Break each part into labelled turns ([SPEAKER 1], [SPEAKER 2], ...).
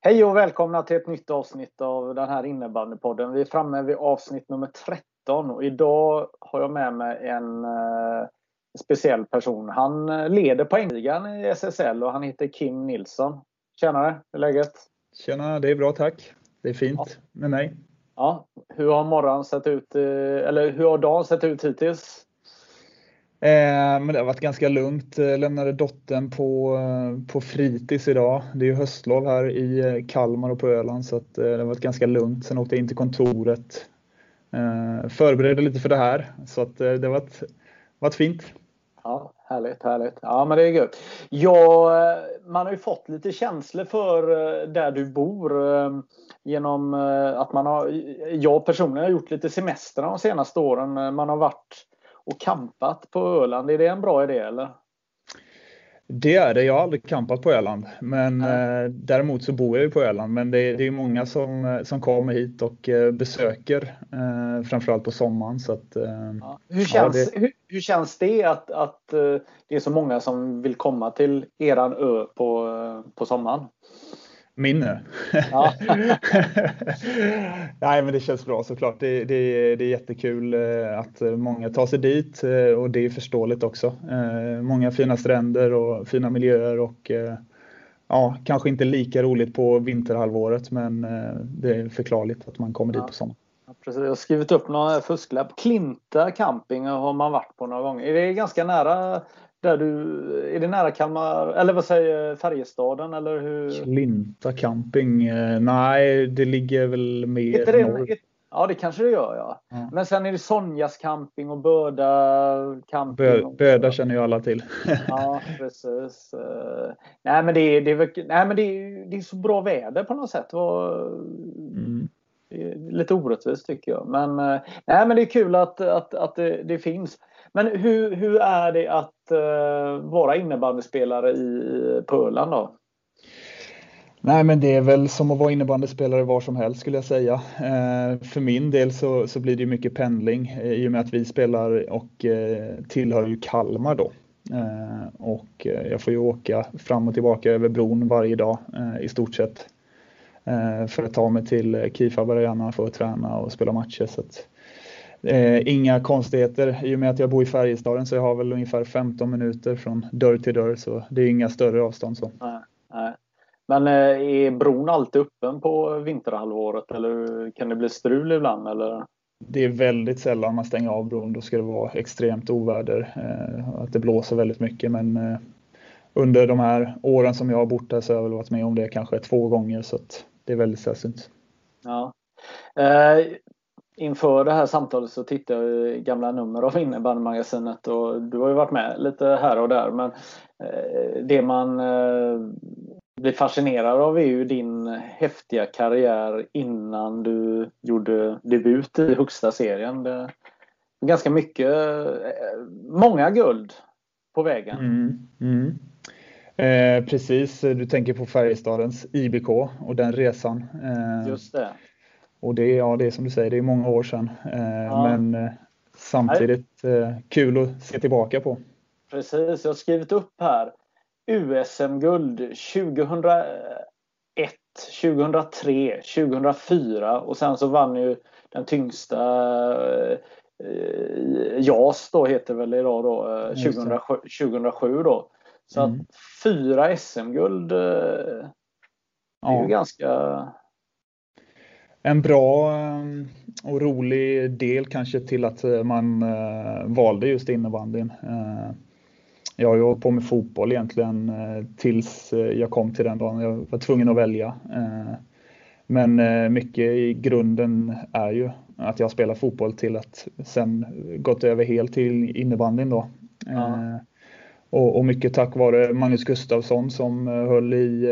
[SPEAKER 1] Hej och välkomna till ett nytt avsnitt av den här innebandypodden. Vi är framme vid avsnitt nummer 13 och idag har jag med mig en eh, speciell person. Han eh, leder poängligan i SSL och han heter Kim Nilsson. Tjenare, hur är läget?
[SPEAKER 2] Tjena, det är bra tack. Det är fint
[SPEAKER 1] Ja.
[SPEAKER 2] med mig.
[SPEAKER 1] Ja, hur har morgonen sett ut, eh, eller hur har dagen sett ut hittills?
[SPEAKER 2] Eh, men det har varit ganska lugnt. Jag Lämnade dottern på, eh, på fritids idag. Det är ju höstlov här i eh, Kalmar och på Öland så att, eh, det har varit ganska lugnt. Sen åkte jag in till kontoret. Eh, förberedde lite för det här så att det har varit, varit fint.
[SPEAKER 1] Ja, härligt, härligt. Ja, men det är gött. Ja, man har ju fått lite känslor för där du bor genom att man har, jag personligen har gjort lite semester de senaste åren. Man har varit och campat på Öland. Är det en bra idé eller?
[SPEAKER 2] Det är det. Jag har aldrig campat på Öland, men eh, däremot så bor jag ju på Öland. Men det, det är många som, eh, som kommer hit och eh, besöker, eh, framförallt på sommaren. Så att, eh,
[SPEAKER 1] Ja. Hur, känns,
[SPEAKER 2] det-
[SPEAKER 1] hur, hur känns det att, att eh, det är så många som vill komma till eran ö på, på sommaren?
[SPEAKER 2] Minne.
[SPEAKER 1] Ja.
[SPEAKER 2] Nej, men det känns bra såklart. Det, det, det är jättekul eh, att många tar sig dit eh, och det är förståeligt också. Eh, Många fina stränder och fina miljöer och ja, kanske inte lika roligt på vinterhalvåret, men det är förklarligt att man kommer dit
[SPEAKER 1] Ja.
[SPEAKER 2] på sommaren.
[SPEAKER 1] Ja, Precis. Jag har skrivit upp någon fusklapp. Klinta camping har man varit på några gånger. Är det ganska nära där du... Är det nära Kalmar... Eller vad säger Färjestaden eller hur?
[SPEAKER 2] Klinta camping? eh, Nej, det ligger väl mer
[SPEAKER 1] det,
[SPEAKER 2] norr.
[SPEAKER 1] ja det kanske det gör ja.
[SPEAKER 2] Ja.
[SPEAKER 1] Men sen är det Sonjas camping och Böda camping.
[SPEAKER 2] Bö, Böda känner ju alla till.
[SPEAKER 1] Ja precis. Eh, Nej men det är, det är, nej, men det är, det är så bra väder på något sätt.
[SPEAKER 2] Mm.
[SPEAKER 1] Lite orättvist tycker jag. Men, eh, nej, men det är kul att, att, att det, det finns. Men hur, hur är det att uh, vara innebandyspelare i, på Öland då?
[SPEAKER 2] Nej, men det är väl som att vara innebandyspelare var som helst skulle jag säga. Eh, för min del så, så blir det ju mycket pendling eh, i och med att vi spelar och eh, tillhör ju Kalmar då. Eh, och eh, jag får ju åka fram och tillbaka över bron varje dag eh, i stort sett. Eh, för att ta mig till eh, Kifab för att träna och spela matcher. Så att, eh, inga konstigheter i och med att jag bor i Färjestaden så jag har väl ungefär 15 minuter från dörr till dörr så det är inga större avstånd så.
[SPEAKER 1] Nej, nej. Men eh, är bron alltid öppen på vinterhalvåret eller kan det bli strul ibland? Eller?
[SPEAKER 2] Det är väldigt sällan man stänger av bron. Då ska det vara extremt oväder. Eh, att det blåser väldigt mycket. Men eh, under de här åren som jag har bott här så har jag väl varit med om det kanske två gånger. Så det är väldigt sällsynt.
[SPEAKER 1] Ja. Inför det här samtalet så tittade jag i gamla nummer av innebandymagasinet och du har ju varit med lite här och där men eh, det man eh, blir fascinerad av är ju din häftiga karriär innan du gjorde debut i högsta serien. Det är ganska mycket, eh, många guld på vägen.
[SPEAKER 2] Mm, mm. Eh, precis, du tänker på Färjestadens IBK och den resan. Eh,
[SPEAKER 1] Just det.
[SPEAKER 2] Och det, är- ja, det är som du säger, det är många år sedan. Eh,
[SPEAKER 1] Ja.
[SPEAKER 2] Men eh, samtidigt eh, kul att se tillbaka på.
[SPEAKER 1] Precis, jag har skrivit upp här. USM-guld 2001, 2003, 2004 och sen så vann ju den tyngsta JAS då heter det väl idag då, eh,
[SPEAKER 2] Just det.
[SPEAKER 1] 2007, 2007 då. Så
[SPEAKER 2] Mm.
[SPEAKER 1] att fyra SM-guld eh, är
[SPEAKER 2] Ja.
[SPEAKER 1] ju ganska...
[SPEAKER 2] En bra eh, och rolig del kanske till att eh, man eh, valde just innebandyn. Eh, jag har ju hållit på med fotboll egentligen tills jag kom till den dagen jag var tvungen att välja. Men mycket i grunden är ju att jag spelar fotboll till att sen gått över helt till innebandyn då. Ja. Och, mycket tack vare Magnus Gustafsson som höll i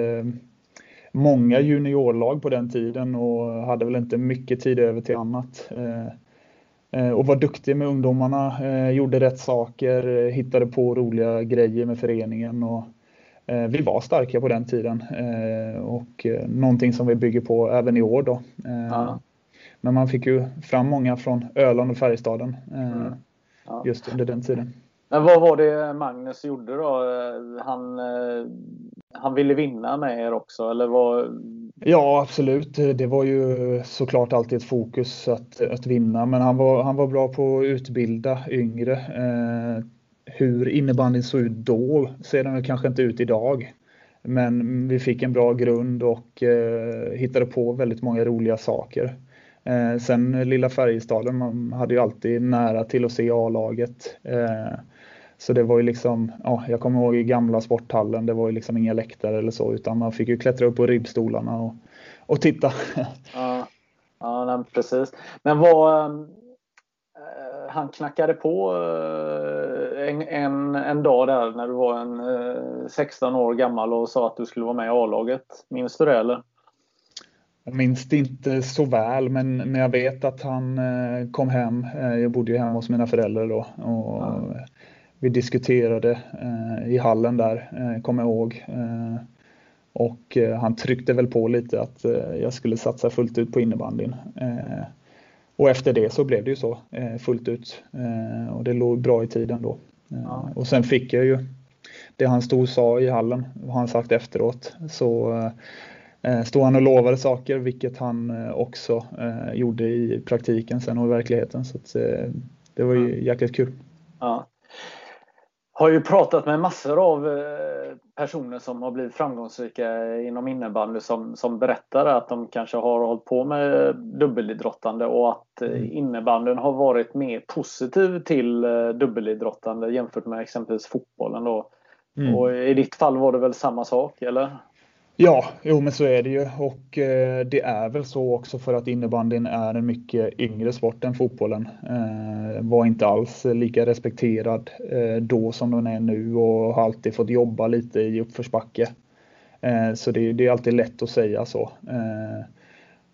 [SPEAKER 2] många juniorlag på den tiden och hade väl inte mycket tid över till annat. Eh, och var duktig med ungdomarna, eh, gjorde rätt saker, eh, hittade på roliga grejer med föreningen. Och, vi var starka på den tiden och någonting som vi bygger på även i år. Då. Ja. Men man fick ju fram många från Öland och Färjestaden mm. ja. just under den tiden.
[SPEAKER 1] Men vad var det Magnus gjorde då? Han, eh, han ville vinna med er också eller vad?
[SPEAKER 2] Ja absolut, det var ju såklart alltid ett fokus att, att vinna men han var, han var bra på att utbilda yngre. Eh, hur innebandyn såg ut då ser den kanske inte ut idag. Men vi fick en bra grund och eh, hittade på väldigt många roliga saker. Eh, sen lilla Färjestaden, man hade ju alltid nära till att se A-laget. Eh, så det var ju liksom, ja, jag kommer ihåg i gamla sporthallen, det var ju liksom inga läktare eller så utan man fick ju klättra upp på ribbstolarna och, och titta.
[SPEAKER 1] Ja, ja nej, precis. Men vad eh, han knackade på eh, en, en, en, dag där när du var en eh, 16 år gammal och sa att du skulle vara med i A-laget. Minns du det eller?
[SPEAKER 2] Jag minns det inte så väl men, men jag vet att han eh, kom hem. Eh, jag bodde ju hemma hos mina föräldrar då. Och, ja vi diskuterade eh, i hallen där, eh, kommer jag ihåg. Eh, och han tryckte väl på lite att jag skulle satsa fullt ut på innebandyn. Och efter det så blev det ju så fullt ut. Och det låg bra i tiden då. Ja. Och sen fick jag ju det han stod och sa i hallen, vad han sagt efteråt. Så stod han och lovade saker, vilket han också gjorde i praktiken sen och i verkligheten. Så det var ju jäkligt kul.
[SPEAKER 1] Ja har ju pratat med massor av eh, personer som har blivit framgångsrika inom innebandy som, som berättar att de kanske har hållit på med dubbelidrottande och att eh, mm. innebandyn har varit mer positiv till eh, dubbelidrottande jämfört med exempelvis fotbollen. Då. Mm. Och I ditt fall var det väl samma sak, eller?
[SPEAKER 2] Ja, jo men så är det ju och eh, det är väl så också för att innebandyn är en mycket yngre sport än fotbollen. Eh, var inte alls lika respekterad eh, då som den är nu och har alltid fått jobba lite i uppförsbacke. Eh, så det, det, är alltid lätt att säga så. Eh,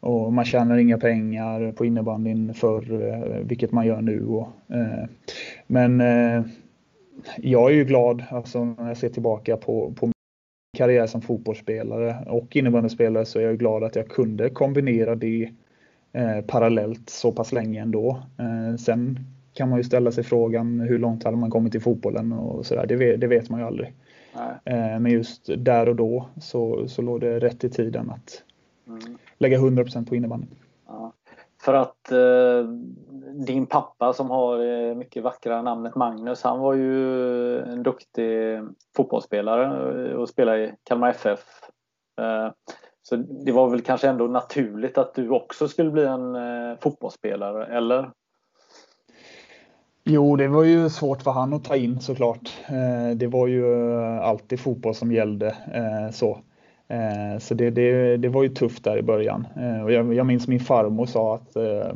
[SPEAKER 2] och man tjänar inga pengar på innebandyn för eh, vilket man gör nu. Och, eh, men eh, jag är ju glad alltså, när jag ser tillbaka på, på karriär som fotbollsspelare och innebandyspelare så är jag glad att jag kunde kombinera det eh, parallellt så pass länge ändå. Eh, sen kan man ju ställa sig frågan hur långt hade man kommit i fotbollen och sådär. Det, det vet man ju aldrig. Eh, men just där och då så, så låg det rätt i tiden att mm. lägga 100% på innebandyn.
[SPEAKER 1] Ja. För att eh, din pappa som har eh, mycket vackra namnet Magnus, han var ju en duktig fotbollsspelare eh, och spelade i Kalmar FF. Eh, så det var väl kanske ändå naturligt att du också skulle bli en fotbollsspelare, eller?
[SPEAKER 2] Jo, det var ju svårt för han att ta in såklart. Det var ju alltid fotboll som gällde. Så. Så det, det, det, var ju tufft där i början. Och jag, jag minns min farmor sa att eh,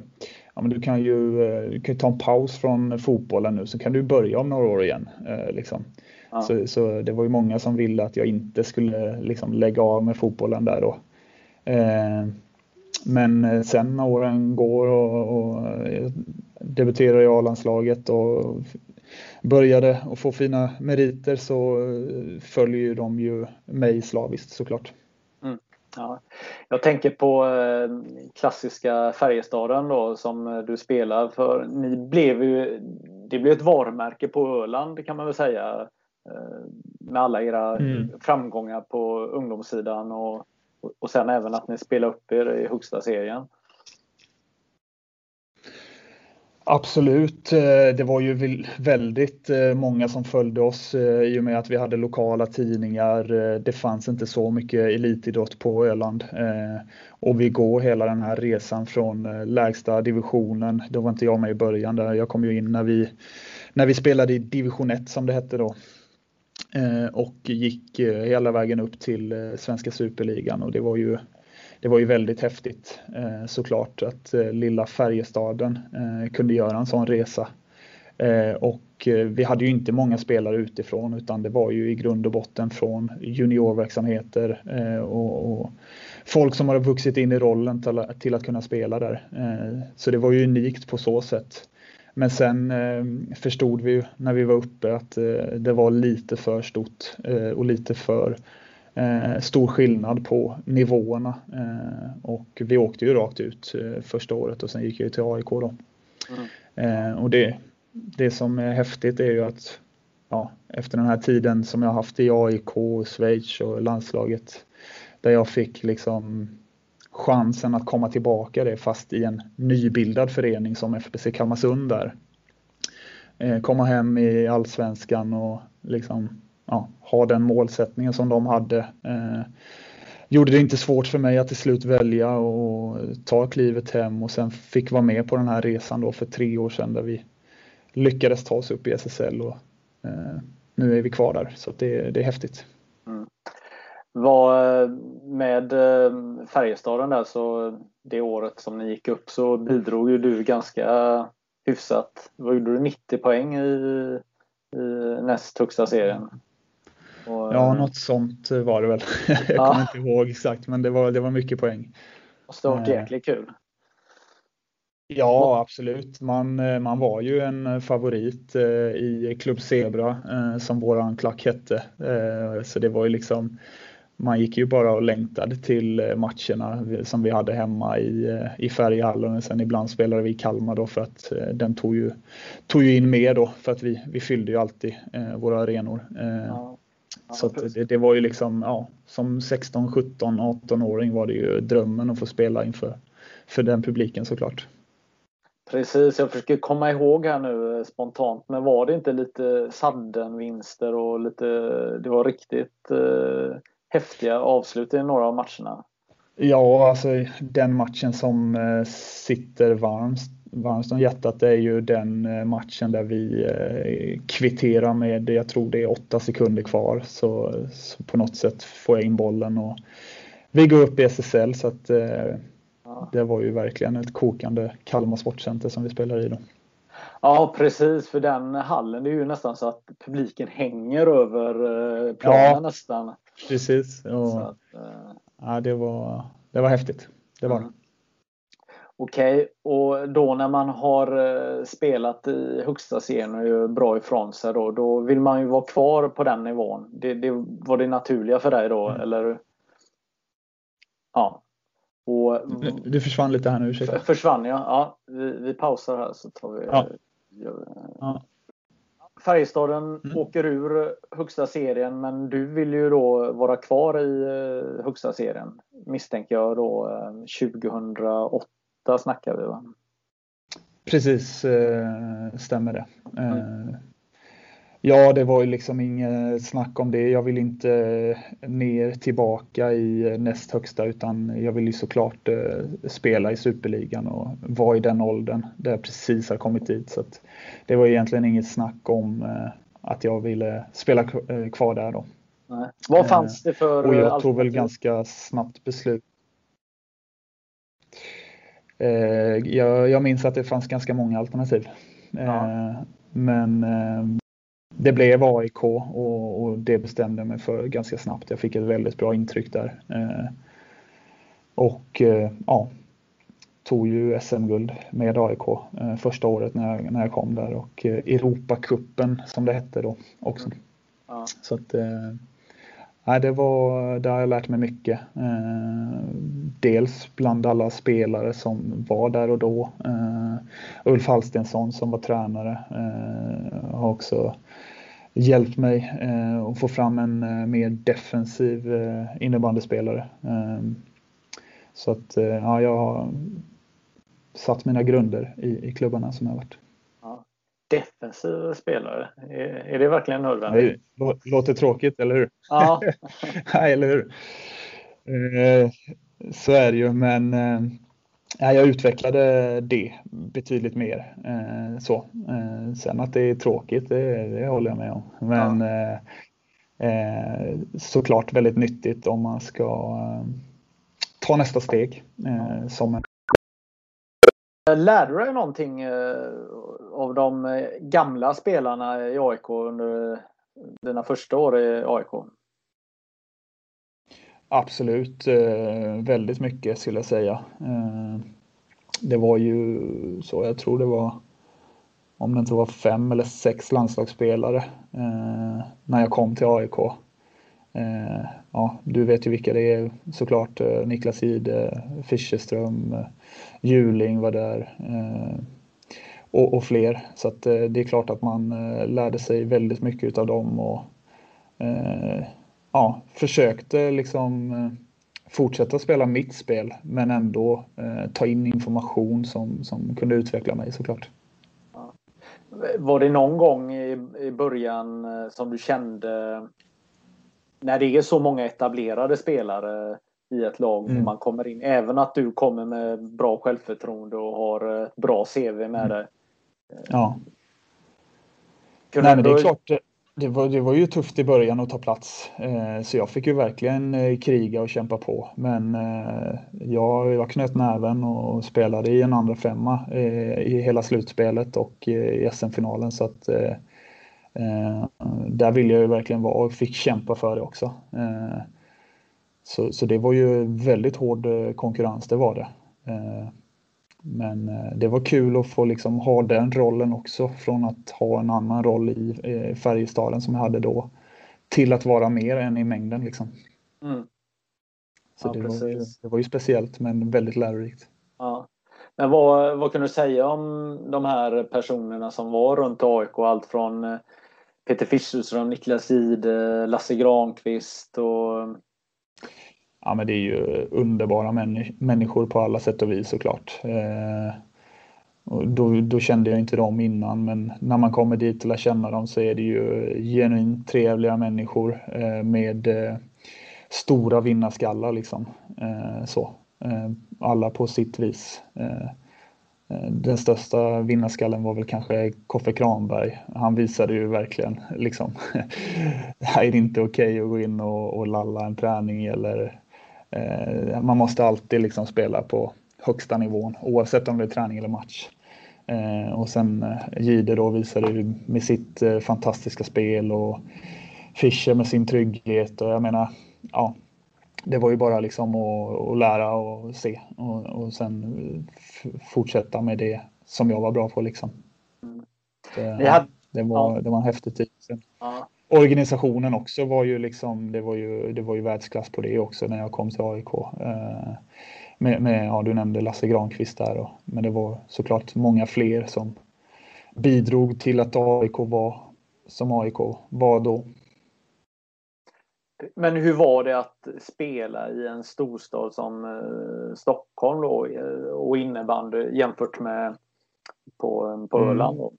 [SPEAKER 2] ja, men du kan ju du kan ta en paus från fotbollen nu så kan du börja om några år igen. Liksom. Ja. Så, så, det var ju många som ville att jag inte skulle liksom, lägga av med fotbollen där då. Men sen när åren går och, och debuterar i A-landslaget och började och få fina meriter så eh, följer de ju mig slaviskt såklart.
[SPEAKER 1] Ja. Jag tänker på eh, klassiska Färjestaden då som du spelar för. Ni blev ju, det blev ett varumärke på Öland kan man väl säga eh, med alla era mm. framgångar på ungdomssidan och, och sen även att ni spelade upp er i högsta serien.
[SPEAKER 2] Absolut. Eh, det var ju väldigt eh, många som följde oss eh, i och med att vi hade lokala tidningar. Det fanns inte så mycket elitidrott på Öland. Och vi går hela den här resan från lägsta divisionen. Då var inte jag med i början där. Jag kom ju in när vi, när vi spelade i division 1 som det hette då. och gick hela vägen upp till svenska superligan och det var ju det var ju väldigt häftigt eh, såklart att eh, lilla Färjestaden eh, kunde göra en sån resa. Och vi hade ju inte många spelare utifrån utan det var ju i grund och botten från juniorverksamheter och, och folk som har vuxit in i rollen till, till att kunna spela där. Så det var ju unikt på så sätt. Men sen eh, förstod vi ju när vi var uppe att eh, det var lite för stort eh, och lite för eh, stor skillnad på nivåerna. Eh, och vi åkte ju rakt ut eh, första året och sen gick jag till AIK då. Mm. och det, det som är häftigt är ju att ja, efter den här tiden som jag haft i AIK, Schweiz och landslaget där jag fick liksom chansen att komma tillbaka det fast i en nybildad förening som FBC Kalmarsund där. Eh, komma hem i allsvenskan och liksom, ja, ha den målsättningen som de hade. Eh, gjorde det inte svårt för mig att till slut välja och ta klivet hem och sen fick vara med på den här resan då för tre år sedan där vi lyckades ta oss upp i SSL och eh, nu är vi kvar där så det, det är häftigt. Mm
[SPEAKER 1] var med eh, Färjestaden där så det året som ni gick upp så bidrog ju du ganska hyfsat. Vad gjorde du? 90 poäng i, i näst högsta serien?
[SPEAKER 2] Och, ja, något sånt var det väl. Jag ja. kommer inte ihåg exakt, men det var, det var mycket poäng.
[SPEAKER 1] Måste ha varit jäkligt kul.
[SPEAKER 2] Ja, absolut. Man, man var ju en favorit i Klubb Zebra som våran klack hette. Så det var ju liksom man gick ju bara och längtade till eh, matcherna som vi hade hemma i, eh, i Färjhallen. Sen ibland spelade vi i Kalmar då för att eh, den tog ju, tog ju in mer då för att vi, vi fyllde ju alltid eh, våra arenor. Eh, ja. Så det, det, var ju liksom, ja, som 16, 17, 18-åring var det ju drömmen att få spela inför för den publiken såklart.
[SPEAKER 1] Precis, jag försöker komma ihåg här nu spontant, men var det inte lite sudden-vinster och lite, det var riktigt eh häftiga avslut i några av matcherna.
[SPEAKER 2] Ja, alltså den matchen som eh, sitter varmst, varmst om hjärtat är ju den eh, matchen där vi eh, kvitterar med, jag tror det är åtta sekunder kvar. Så, så på något sätt får jag in bollen och vi går upp i SSL så att ja. det var ju verkligen ett kokande Kalmar Sportcenter som vi spelar i då.
[SPEAKER 1] Ja precis, för den hallen det är ju nästan så att publiken hänger över planen ja. nästan.
[SPEAKER 2] Precis. Och, att, ja, det, var, det var häftigt. Det var mm.
[SPEAKER 1] Okej, okay. och då när man har eh, spelat i högsta serien och gör bra ifrån sig då, då vill man ju vara kvar på den nivån. Det, det var det naturliga för dig då, mm. eller? Ja.
[SPEAKER 2] Och, du, försvann lite här nu, ursäkta.
[SPEAKER 1] Försvann jag? Ja, vi, vi pausar här så tar vi... Ja. Gör, ja. Färjestaden mm. åker ur högsta serien men du vill ju då vara kvar i eh, högsta serien. Misstänker jag då 2008 eh, snackar vi va?
[SPEAKER 2] Precis, eh, stämmer det. Mm. Ja, det var ju liksom inget snack om det. Jag vill inte ner tillbaka i näst högsta utan jag vill ju såklart spela i superligan och vara i den åldern där jag precis har kommit dit. Så det var egentligen inget snack om eh, att jag ville spela eh, kvar där då.
[SPEAKER 1] Nej. Vad fanns det för
[SPEAKER 2] Och jag tog väl ganska snabbt beslut. Jag, jag minns att det fanns ganska många alternativ. Ja. Men det blev AIK och, och, det bestämde jag mig för ganska snabbt. Jag fick ett väldigt bra intryck där. Och ja, tog ju SM-guld med AIK eh, första året när jag, när jag kom där och eh, Europacupen som det hette då också. Ja. Så att, eh, det var, där har jag lärt mig mycket. Eh, dels bland alla spelare som var där och då. Eh, Ulf Hallstensson som var tränare eh, har också hjälpt mig att få fram en mer defensiv innebandyspelare. Så att ja, jag har satt mina grunder i, i klubbarna som jag har varit. Ja.
[SPEAKER 1] Defensiv spelare, är, är det verkligen nödvändigt?
[SPEAKER 2] Det låter tråkigt, eller hur? Ja. Nej, eller hur? Eh, så är det ju, men eh, jag utvecklade det betydligt mer. Eh, så. Sen att det är tråkigt, det, det håller jag med om. Men ja. såklart väldigt nyttigt om man ska ta nästa steg som en
[SPEAKER 1] Lärde du dig någonting av de eh, gamla spelarna i AIK under dina första år i AIK?
[SPEAKER 2] Absolut, eh, väldigt mycket skulle jag säga. Eh, det var ju så, jag tror det var om det inte var fem eller sex landslagsspelare när jag kom till AIK. Ja, du vet ju vilka det är såklart. Niklas Ide, Fischerström, Juling var där och, och, fler. Så att, eh, det är klart att man eh, lärde sig väldigt mycket av dem och ja, försökte liksom fortsätta spela mitt spel men ändå ta in information som, som kunde utveckla mig såklart.
[SPEAKER 1] Var det någon gång i, i början som du kände när det är så många etablerade spelare i ett lag mm. man kommer in. Även att du kommer med bra självförtroende och har ett bra CV med mm. dig.
[SPEAKER 2] Ja. Nej, men det är klart. Det var, det var ju tufft i början att ta plats. Eh, så jag fick ju verkligen eh, kriga och kämpa på. Men eh, jag, jag knöt näven och spelade i en andra femma eh, i hela slutspelet och eh, i SM-finalen. Så att eh, där ville jag ju verkligen vara och fick kämpa för det också. Så, så det var ju väldigt hård eh, konkurrens, det var det. Eh, men eh, det var kul att få liksom ha den rollen också från att ha en annan roll i Färjestaden som jag hade då till att vara mer än i mängden. Liksom. Mm. Så ja, det, var, det var ju speciellt men väldigt lärorikt.
[SPEAKER 1] Ja. Men vad, vad kan du säga om de här personerna som var runt AIK? Allt från Peter Fischerström, Niklas Ide, Lasse Granqvist och
[SPEAKER 2] ja, men det är ju underbara människor på alla sätt och vis såklart. Eh, och då, då, kände jag inte dem innan men när man kommer dit och lär känna dem så är det ju genuint trevliga människor eh, med eh, stora vinnarskallar liksom. Eh, så. Eh, alla på sitt vis. Eh, den största vinnarskallen var väl kanske Koffe Kranberg. Han visade ju verkligen liksom, det här är inte okej okay att gå in och, och lalla en träning eller man måste alltid liksom spela på högsta nivån oavsett om det är träning eller match. Eh, och sen eh, Gide då visade med sitt fantastiska spel och Fischer med sin trygghet och jag menar, ja, det var ju bara liksom att, att lära och se och, och sen fortsätta med det som jag var bra på liksom. Det, ja, det, var, det var en häftig tid. Ja organisationen också var ju liksom, det var ju, det var ju världsklass på det också när jag kom till AIK. Eh, med, med, ja, du nämnde Lasse Granqvist där, och, men det var såklart många fler som bidrog till att AIK var som AIK var då.
[SPEAKER 1] Men hur var det att spela i en storstad som eh, Stockholm då, eh, och innebandy jämfört med på, på mm. Öland? Då?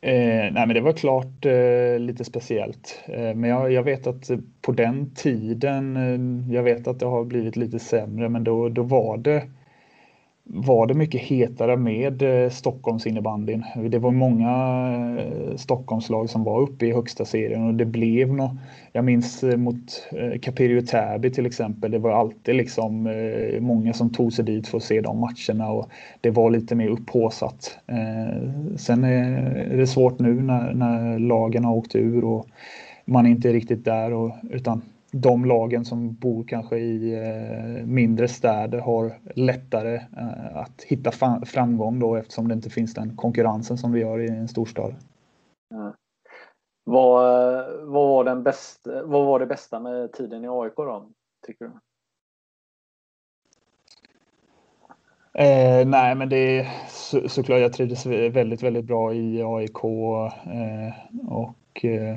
[SPEAKER 2] Eh, nej men det var klart eh, lite speciellt. Eh, men jag, jag, vet att på den tiden, eh, jag vet att det har blivit lite sämre, men då, då var det var det mycket hetare med eh, Stockholms innebandyn. Det var många eh, Stockholmslag som var uppe i högsta serien och det blev nog, jag minns eh, mot Capirio Täby till exempel, det var alltid liksom många som tog sig dit för att se de matcherna och det var lite mer upphåsat. Sen är det svårt nu när, när lagen har åkt ur och man är inte riktigt där och, utan de lagen som bor kanske i eh, mindre städer har lättare eh, att hitta framgång då eftersom det inte finns den konkurrensen som vi gör i en storstad. Ja.
[SPEAKER 1] Vad, vad, var den bästa, vad var det bästa med tiden i AIK då, tycker du?
[SPEAKER 2] Eh, nej, men det är så, såklart. Jag trivdes väldigt, väldigt bra i AIK eh, och eh,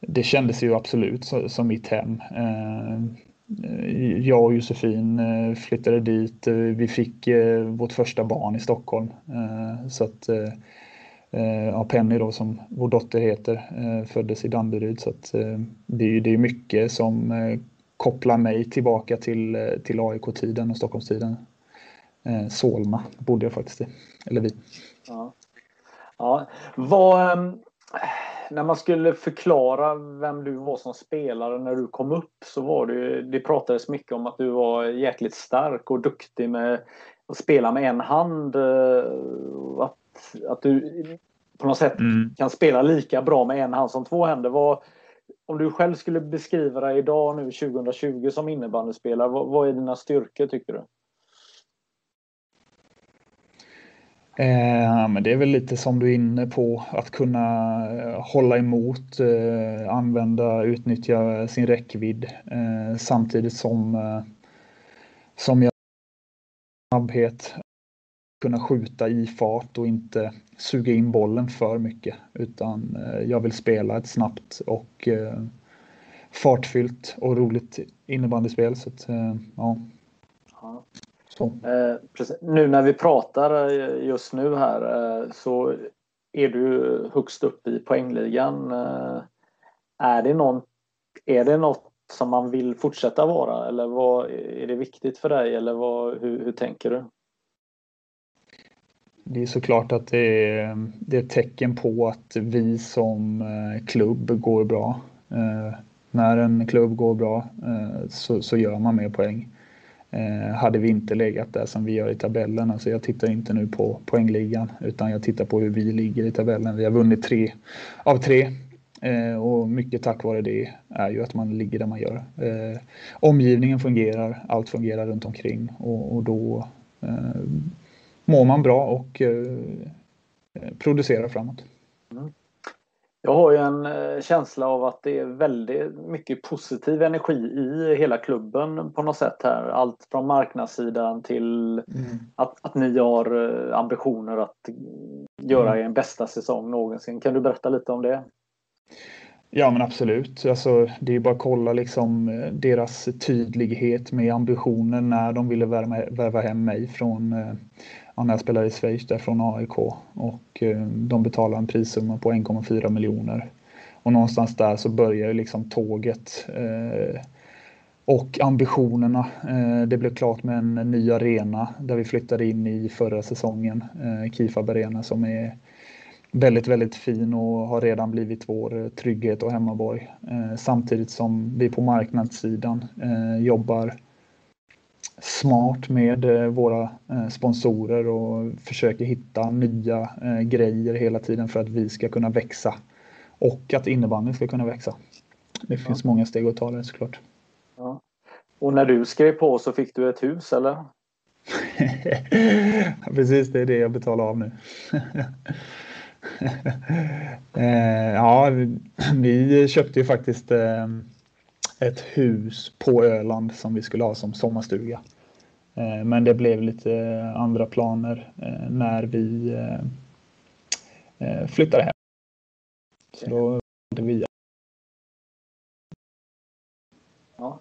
[SPEAKER 2] det kändes ju absolut som mitt hem. Eh, jag och Josefin eh, flyttade dit. Eh, vi fick vårt första barn i Stockholm. Så att ja, Penny då som vår dotter heter föddes i Danderyd. Så att det är, det är mycket som kopplar mig tillbaka till, till AIK-tiden och Stockholmstiden. Solna bodde jag faktiskt i, eller vi.
[SPEAKER 1] Ja. ja. Vad, ehm, när man skulle förklara vem du var som spelare när du kom upp så var det det pratades mycket om att du var jäkligt stark och duktig med att spela med en hand. Eh, att, att du på något sätt mm. kan spela lika bra med en hand som två händer. Vad, om du själv skulle beskriva dig idag nu 2020 som innebandyspelare, vad, vad är dina styrkor tycker du?
[SPEAKER 2] Eh, men det är väl lite som du är inne på, att kunna eh, hålla emot, eh, använda, utnyttja sin räckvidd eh, samtidigt som, eh, som jag snabbhet, kunna skjuta i fart och inte suga in bollen för mycket utan eh, jag vill spela ett snabbt och eh, fartfyllt och roligt innebandyspel. Så att, eh, ja.
[SPEAKER 1] Eh, nu när vi pratar eh, just nu här eh, så är du högst upp i poängligan. Eh, är, det någon, är det något som man vill fortsätta vara eller vad, är det viktigt för dig eller vad, hur, hur tänker du?
[SPEAKER 2] Det är såklart att det är, det är ett tecken på att vi som eh, klubb går bra. Eh, när en klubb går bra så, så gör man mer poäng. Eh, hade vi inte legat där som vi gör i tabellen. Alltså jag tittar inte nu på poängligan utan jag tittar på hur vi ligger i tabellen. Vi har vunnit tre av tre eh, och mycket tack vare det är ju att man ligger där man gör. Eh, omgivningen fungerar, allt fungerar runt omkring och, och då eh, mår man bra och eh, eh producerar framåt. Mm.
[SPEAKER 1] Jag har ju en eh, känsla av att det är väldigt mycket positiv energi i hela klubben på något sätt här. Allt från marknadssidan till mm. att, att ni har eh, ambitioner att göra mm. er bästa säsong någonsin. Kan du berätta lite om det?
[SPEAKER 2] Ja men absolut. Alltså, det är bara att kolla liksom eh, deras tydlighet med ambitioner när de ville värva, värva hem mig från när jag spelade i Schweiz där från AIK och eh, de betalar en prissumma på 1,4 miljoner. Och någonstans där så börjar liksom tåget eh, och ambitionerna. Eh, det blev klart med en ny arena där vi flyttade in i förra säsongen, Kifab Arena som är väldigt, väldigt fin och har redan blivit vår trygghet och hemmaborg. Samtidigt som vi på marknadssidan jobbar smart med eh, våra eh, sponsorer och försöker hitta nya eh, grejer hela tiden för att vi ska kunna växa och att innebandyn ska kunna växa. Det finns ja. många steg att ta där såklart.
[SPEAKER 1] Ja. Och när du skrev på så fick du ett hus eller?
[SPEAKER 2] Precis, det är det jag betalar av nu. ja, vi köpte ju faktiskt ett hus på Öland som vi skulle ha som sommarstuga. Eh, men det blev lite andra planer eh, när vi eh, flyttade hem. Så då valde vi.
[SPEAKER 1] Ja.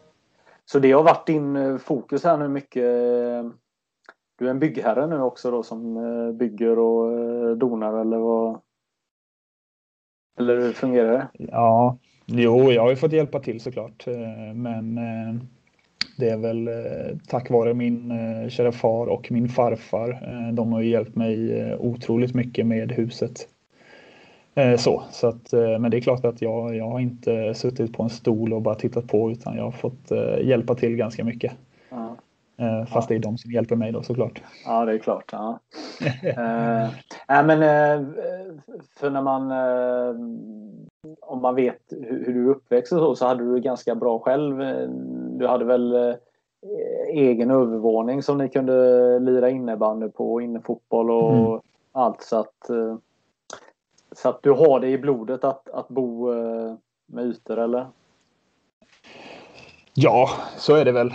[SPEAKER 1] Så det har varit din fokus här nu mycket. Du är en byggherre nu också då som bygger och donar eller vad? Eller hur fungerar det?
[SPEAKER 2] Ja, Jo, jag har ju fått hjälpa till såklart. Eh, men eh, det är väl eh, tack vare min kära far och min farfar. De har ju hjälpt mig otroligt mycket med huset. Så, så att, men det är klart att jag, jag har inte suttit på en stol och bara tittat på utan jag har fått hjälpa till ganska mycket. Ja. Fast ja. det är de som hjälper mig då såklart.
[SPEAKER 1] Ja, det är klart. Ja. äh, men, för när man om man vet hur, du uppväxt så, så hade du ganska bra själv. Du hade väl eh, egen övervåning som ni kunde lira innebandy på, innefotboll och mm. allt så att eh, så att du har det i blodet att, att bo eh, med ytor eller?
[SPEAKER 2] Ja, så är det väl.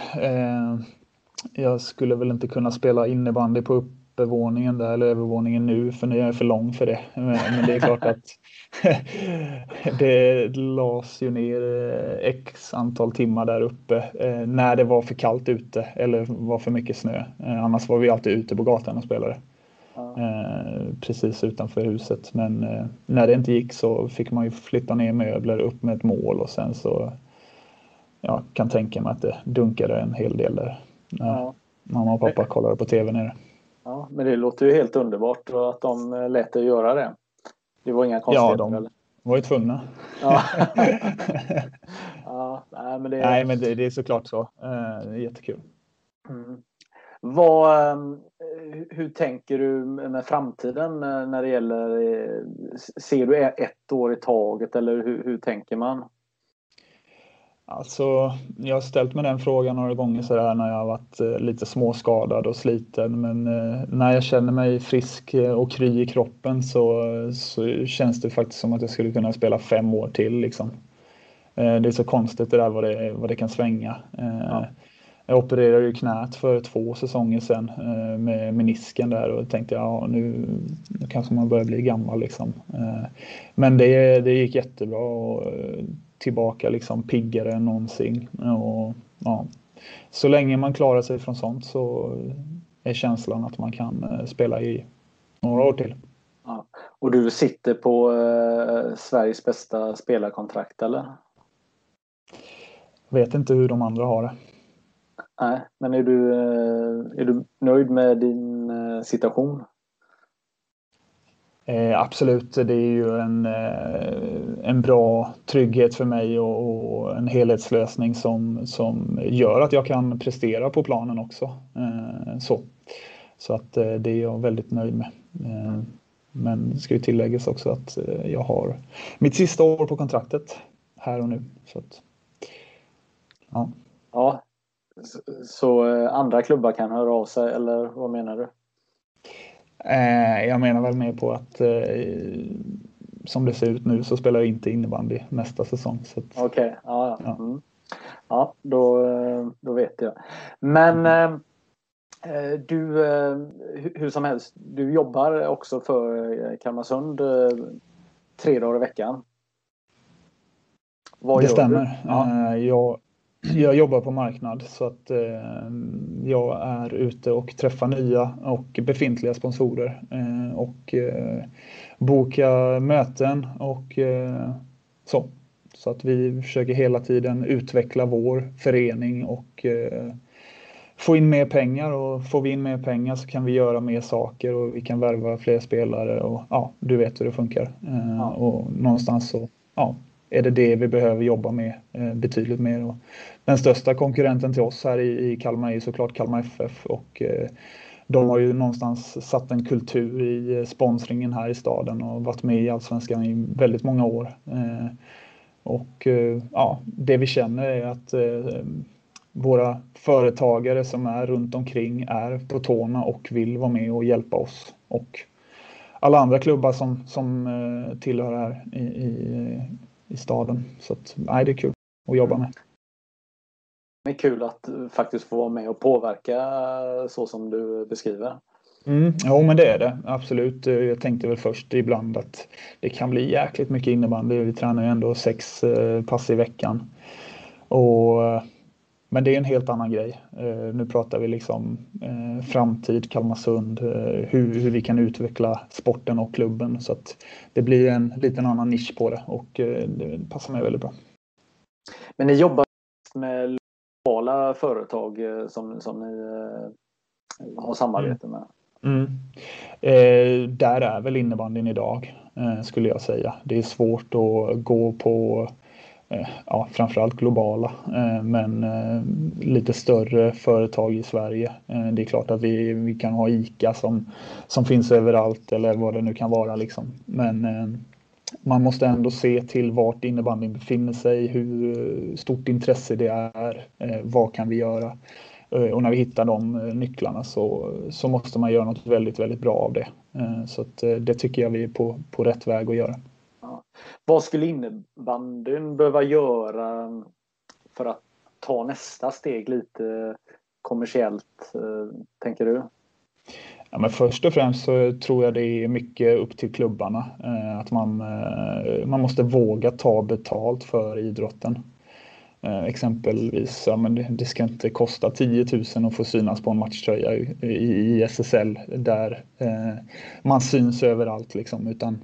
[SPEAKER 2] Jag skulle väl inte kunna spela innebandy på uppevåningen där eller övervåningen nu för nu är jag för lång för det. Men det är klart att det lades ju ner eh, x antal timmar där uppe eh, när det var för kallt ute eller var för mycket snö. Eh, annars var vi alltid ute på gatan och spelade. Ja. Precis utanför huset. Men när det inte gick så fick man ju flytta ner möbler upp med ett mål och sen så jag kan tänka mig att det dunkade en hel del där. Ja. mamma och pappa kollade på tv nere.
[SPEAKER 1] Ja, men det låter ju helt underbart att de lät dig göra det. Det var inga konstigheter? Ja, de,
[SPEAKER 2] var ju tvungna.
[SPEAKER 1] Ja. ja, nej, men det är,
[SPEAKER 2] nej, men det, det är såklart så. Det är jättekul.
[SPEAKER 1] Mm. Vad, ehm, hur tänker du med framtiden när det gäller, ser du ett år i taget eller hur, hur tänker man?
[SPEAKER 2] Alltså, jag har ställt mig den frågan några gånger så där när jag har varit eh, lite småskadad och sliten. Men eh, när jag känner mig frisk eh, och kry i kroppen så, så känns det faktiskt som att jag skulle kunna spela fem år till. Liksom. Det är så konstigt det där vad det, vad det kan svänga. Ja. Jag opererade ju knät för två säsonger sedan med menisken där och tänkte ja nu, nu kanske man börjar bli gammal liksom. Men det, det gick jättebra och tillbaka liksom piggare än någonsin. Och, ja, så länge man klarar sig från sånt så är känslan att man kan eh, spela i några år till.
[SPEAKER 1] Ja. Och du sitter på eh, Sveriges bästa spelarkontrakt eller?
[SPEAKER 2] Vet inte hur de andra har det.
[SPEAKER 1] Nej, men är du, eh, är du nöjd med din eh, situation?
[SPEAKER 2] Eh, absolut, det är ju en, eh, en bra trygghet för mig och, och, en helhetslösning som, som gör att jag kan prestera på planen också. Eh, så så att eh, det är jag väldigt nöjd med. Eh, men det ska ju tilläggas också att eh, jag har mitt sista år på kontraktet här och nu. Så att,
[SPEAKER 1] ja. ja. Så, så andra klubbar kan höra av sig eller vad menar du?
[SPEAKER 2] Eh, jag menar väl mer på att eh, som det ser ut nu så spelar jag inte innebandy nästa säsong.
[SPEAKER 1] Okej, okay. ja, ja. Mm. ja då, eh, då vet jag. Men mm. eh, du, hur som helst, du jobbar också för Kalmarsund tre dagar i veckan.
[SPEAKER 2] Vad det stämmer. Ja. Jag jag jobbar på marknad så att eh, jag är ute och träffar nya och befintliga sponsorer eh, och eh, bokar möten och eh, så. Så att vi försöker hela tiden utveckla vår förening och eh, få in mer pengar och får vi in mer pengar så kan vi göra mer saker och vi kan värva fler spelare och ja, du vet hur det funkar. Eh, ja. Och någonstans så ja, är det det vi behöver jobba med eh, betydligt mer. Och den största konkurrenten till oss här i, Kalmar är såklart Kalmar FF och eh, de har ju någonstans satt en kultur i eh, sponsringen här i staden och varit med i Allsvenskan i väldigt många år. Och ja, det vi känner är att våra företagare som är runt omkring är på tårna och vill vara med och hjälpa oss. Och alla andra klubbar som, som tillhör här i, i, i staden. Så att, nej, det är kul att jobba med.
[SPEAKER 1] Det är kul att faktiskt få vara med och påverka så som du beskriver.
[SPEAKER 2] Mm, jo, men det är det absolut. Jag tänkte väl först ibland att det kan bli jäkligt mycket innebandy. Vi tränar ju ändå sex eh, pass i veckan. Och, men det är en helt annan grej. Eh, nu pratar vi liksom eh, framtid, Kalmarsund, hur, hur vi kan utveckla sporten och klubben. Så att det blir en liten annan nisch på det och det passar mig väldigt bra.
[SPEAKER 1] Men ni jobbar med lokala företag eh, som, som ni eh, har samarbete med?
[SPEAKER 2] Mm. Eh, där är väl innebandyn idag eh, skulle jag säga. Det är svårt att gå på eh, Eh, ja, framförallt globala eh, men eh, lite större företag i Sverige. det är klart att vi, vi kan ha ICA som, som finns överallt eller vad det nu kan vara liksom. Men man måste ändå se till vart innebandyn befinner sig, hur stort intresse det är, vad kan vi göra? Och när vi hittar de nycklarna så, så måste man göra något väldigt, väldigt bra av det. Så att det tycker jag vi är på, på rätt väg att göra.
[SPEAKER 1] Vad skulle innebandyn behöva göra för att ta nästa steg lite kommersiellt, eh, tänker du?
[SPEAKER 2] Ja, men först och främst så tror jag det är mycket upp till klubbarna. Eh, att man, eh, man måste våga ta betalt för idrotten. Exempelvis, ja, men det, ska inte kosta 10 000 att få synas på en matchtröja i, i SSL där man syns överallt. Liksom, utan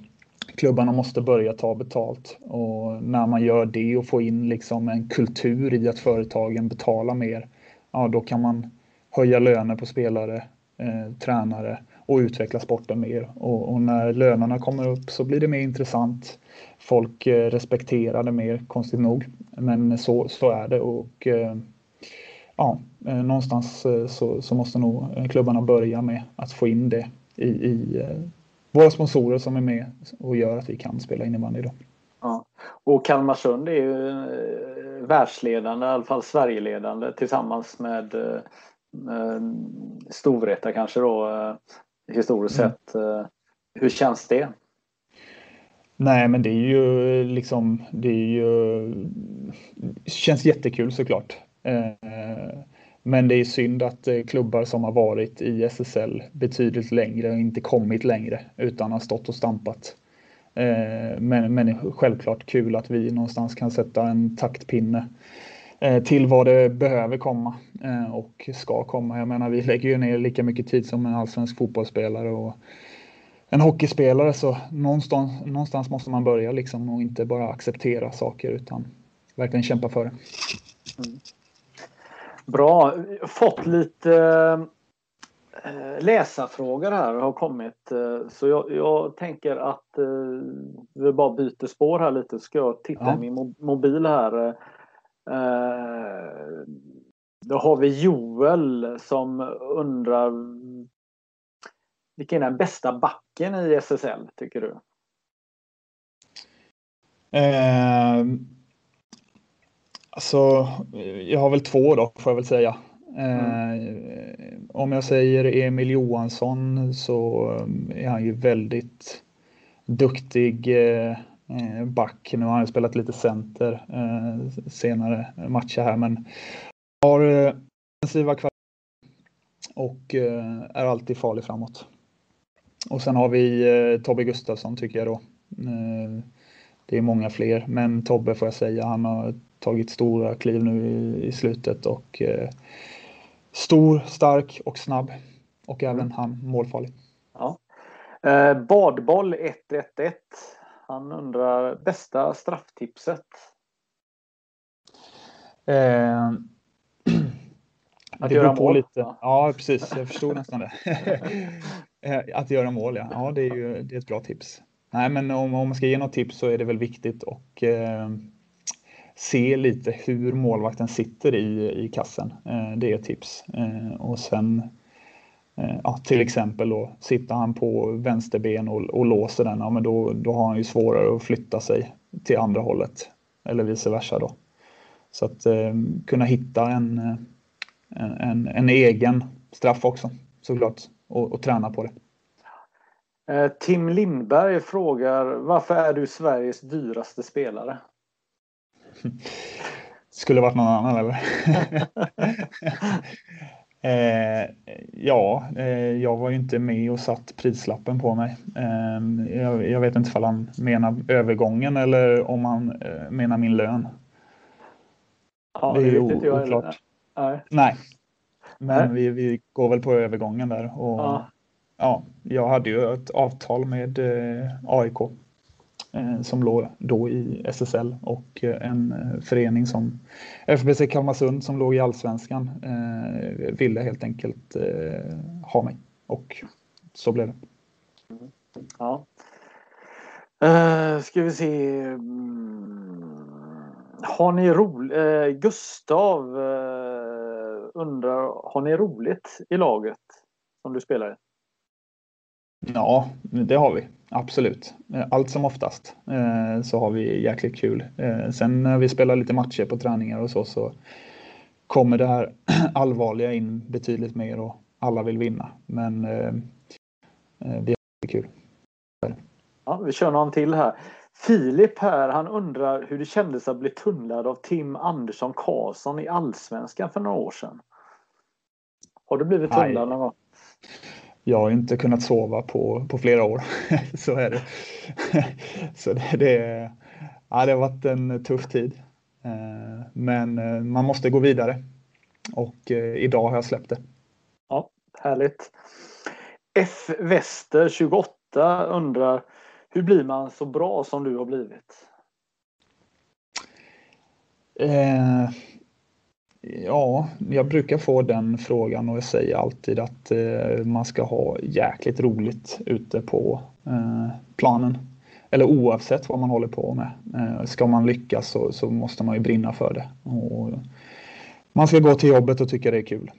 [SPEAKER 2] klubbarna måste börja ta betalt. Och när man gör det och får in liksom en kultur i att företagen betalar mer, ja då kan man höja löner på spelare eh, tränare och utveckla sporten mer. Och, och, när lönerna kommer upp så blir det mer intressant. Folk eh, respekterar det mer, konstigt nog. Men så, så är det och eh, ja, eh, någonstans eh, så, så måste nog eh, klubbarna börja med att få in det i, i eh, våra sponsorer som är med och gör att vi kan spela innebandy. Då.
[SPEAKER 1] Ja. Och Kalmarsund är ju världsledande, i alla fall Sverigeledande tillsammans med Storvreta kanske då historiskt mm. sett. Hur känns det?
[SPEAKER 2] Nej, men det är ju liksom, det är ju, känns jättekul såklart. Eh, men det är synd att eh, klubbar som har varit i SSL betydligt längre och inte kommit längre utan har stått och stampat. Eh, men, men självklart kul att vi någonstans kan sätta en taktpinne eh, till vad det behöver komma och ska komma. Jag menar, vi lägger ju ner lika mycket tid som en allsvensk fotbollsspelare och en hockeyspelare så någonstans, någonstans måste man börja liksom och inte bara acceptera saker utan verkligen kämpa för det. Mm.
[SPEAKER 1] Bra, fått lite äh, läsarfrågor här har kommit äh, så jag, jag, tänker att äh, vi bara byter spår här lite. Ska jag titta ja. i min mobil här. Då har vi Joel som undrar vilken är den bästa backen i SSL tycker du?
[SPEAKER 2] Eh, alltså, jag har väl två då får jag väl säga. Eh, mm. Om jag säger Emil Johansson så är han ju väldigt duktig eh, back. Nu har han spelat lite center eh, senare matcher här men har eh, offensiva kvaliteter och eh, är alltid farlig framåt. Och sen har vi eh, Tobbe Gustafsson tycker jag då. Eh, det är många fler, men Tobbe får jag säga, han har tagit stora kliv nu i, i slutet och eh, stor, stark och snabb. Och även mm. han målfarlig.
[SPEAKER 1] Ja. Eh, badboll 111. Han undrar bästa strafftipset?
[SPEAKER 2] Eh, att göra mål? Lite. Ja, precis. Jag förstod nästan det. Eh, att göra mål, ja. Ja, det är ju det är ett bra tips. Nej, men om, om man ska ge något tips så är det väl viktigt att eh, se lite hur målvakten sitter i, i kassen. Eh, det är ett tips. Eh, och sen eh, ja, till exempel då sitter han på vänsterben och, och låser den, ja, men då, då har han ju svårare att flytta sig till andra hållet eller vice versa då. Så att eh, kunna hitta en, en, en egen straff också såklart och, och träna på det.
[SPEAKER 1] Eh, Tim Lindberg frågar varför är du Sveriges dyraste spelare?
[SPEAKER 2] Skulle varit någon annan eller? eh, ja, eh, jag var ju inte med och satt prislappen på mig. Eh, jag, jag, vet inte om han menar övergången eller om han eh, menar min lön.
[SPEAKER 1] Ja, det är ju oklart.
[SPEAKER 2] Nej. Nej. Men vi, vi går väl på övergången där. Och, ja. ja jag hade ju ett avtal med eh, AIK som låg då i SSL och eh, en eh, förening som FBC Kalmarsund som låg i Allsvenskan eh, ville helt enkelt eh, ha mig och så blev det.
[SPEAKER 1] Ja. Uh, ska vi se. Mm. Har ni roligt? Uh, Gustav undrar, har ni roligt i laget som du spelar i?
[SPEAKER 2] Ja, det har vi. Absolut. Allt som oftast eh, så har vi jäkligt kul. Eh, sen när vi spelar lite matcher på träningar och så, så kommer det här allvarliga in betydligt mer och alla vill vinna. Men eh, vi har kul.
[SPEAKER 1] Ja, vi kör någon till här. Filip här, han undrar hur det kändes att bli tunnlad av Tim Andersson Karlsson i Allsvenskan för några år sedan. Har du blivit tunnlad någon gång?
[SPEAKER 2] Jag har inte kunnat sova på, på flera år. Så är det. Så det, det, ja, det har varit en tuff tid. Eh, men eh, man måste gå vidare. Och eh, idag har jag släppt det.
[SPEAKER 1] Ja, härligt. F. Wester 28 undrar hur blir man så bra som du har blivit?
[SPEAKER 2] Eh, Ja, jag brukar få den frågan och jag säger alltid att eh, man ska ha jäkligt roligt ute på eh, planen. Eller oavsett vad man håller på med. Eh, ska man lyckas så, så, måste man ju brinna för det. Och man ska gå till jobbet och tycka det är kul.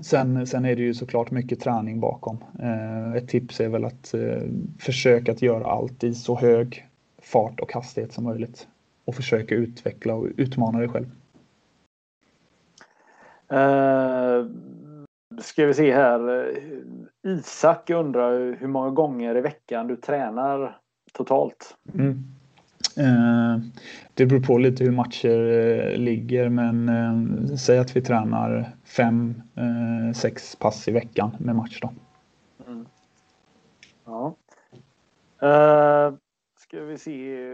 [SPEAKER 2] Sen, sen är det ju såklart mycket träning bakom. Eh, ett tips är väl att eh, försöka att göra allt i så hög fart och hastighet som möjligt. Och försöka utveckla och utmana dig själv.
[SPEAKER 1] Uh, ska vi se här. Isak undrar hur många gånger i veckan du tränar totalt?
[SPEAKER 2] Mm. Uh, det beror på lite hur matcher uh, ligger men uh, säg att vi tränar fem, sex pass i veckan med match då. Mm.
[SPEAKER 1] Ja. ska vi se.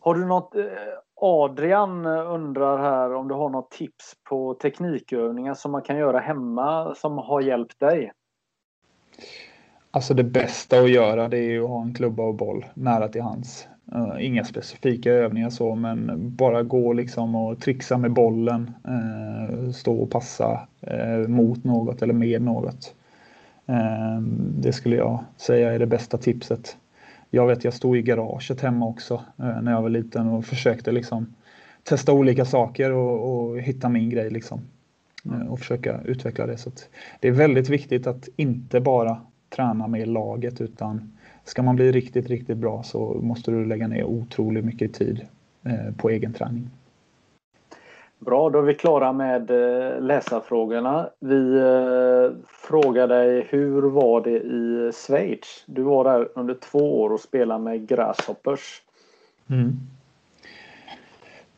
[SPEAKER 1] Har du något Adrian undrar här om du har något tips på teknikövningar som man kan göra hemma som har hjälpt dig?
[SPEAKER 2] Alltså det bästa att göra det är ju att ha en klubba och boll nära till hands. Uh, inga specifika övningar så men bara gå liksom och trixa med bollen. Uh, stå och passa uh, mot något eller med något. det skulle jag säga är det bästa tipset jag vet, jag stod i garaget hemma också eh, när jag var liten och försökte liksom testa olika saker och, och hitta min grej liksom. Eh, och försöka utveckla det. Så det är väldigt viktigt att inte bara träna med laget utan ska man bli riktigt, riktigt bra så måste du lägga ner otroligt mycket tid eh, på egen träning.
[SPEAKER 1] Bra, då är vi klara med läsarfrågorna. Vi fråga frågar dig hur var det i Schweiz? Du var där under två år och spelade med Grasshoppers. Mm.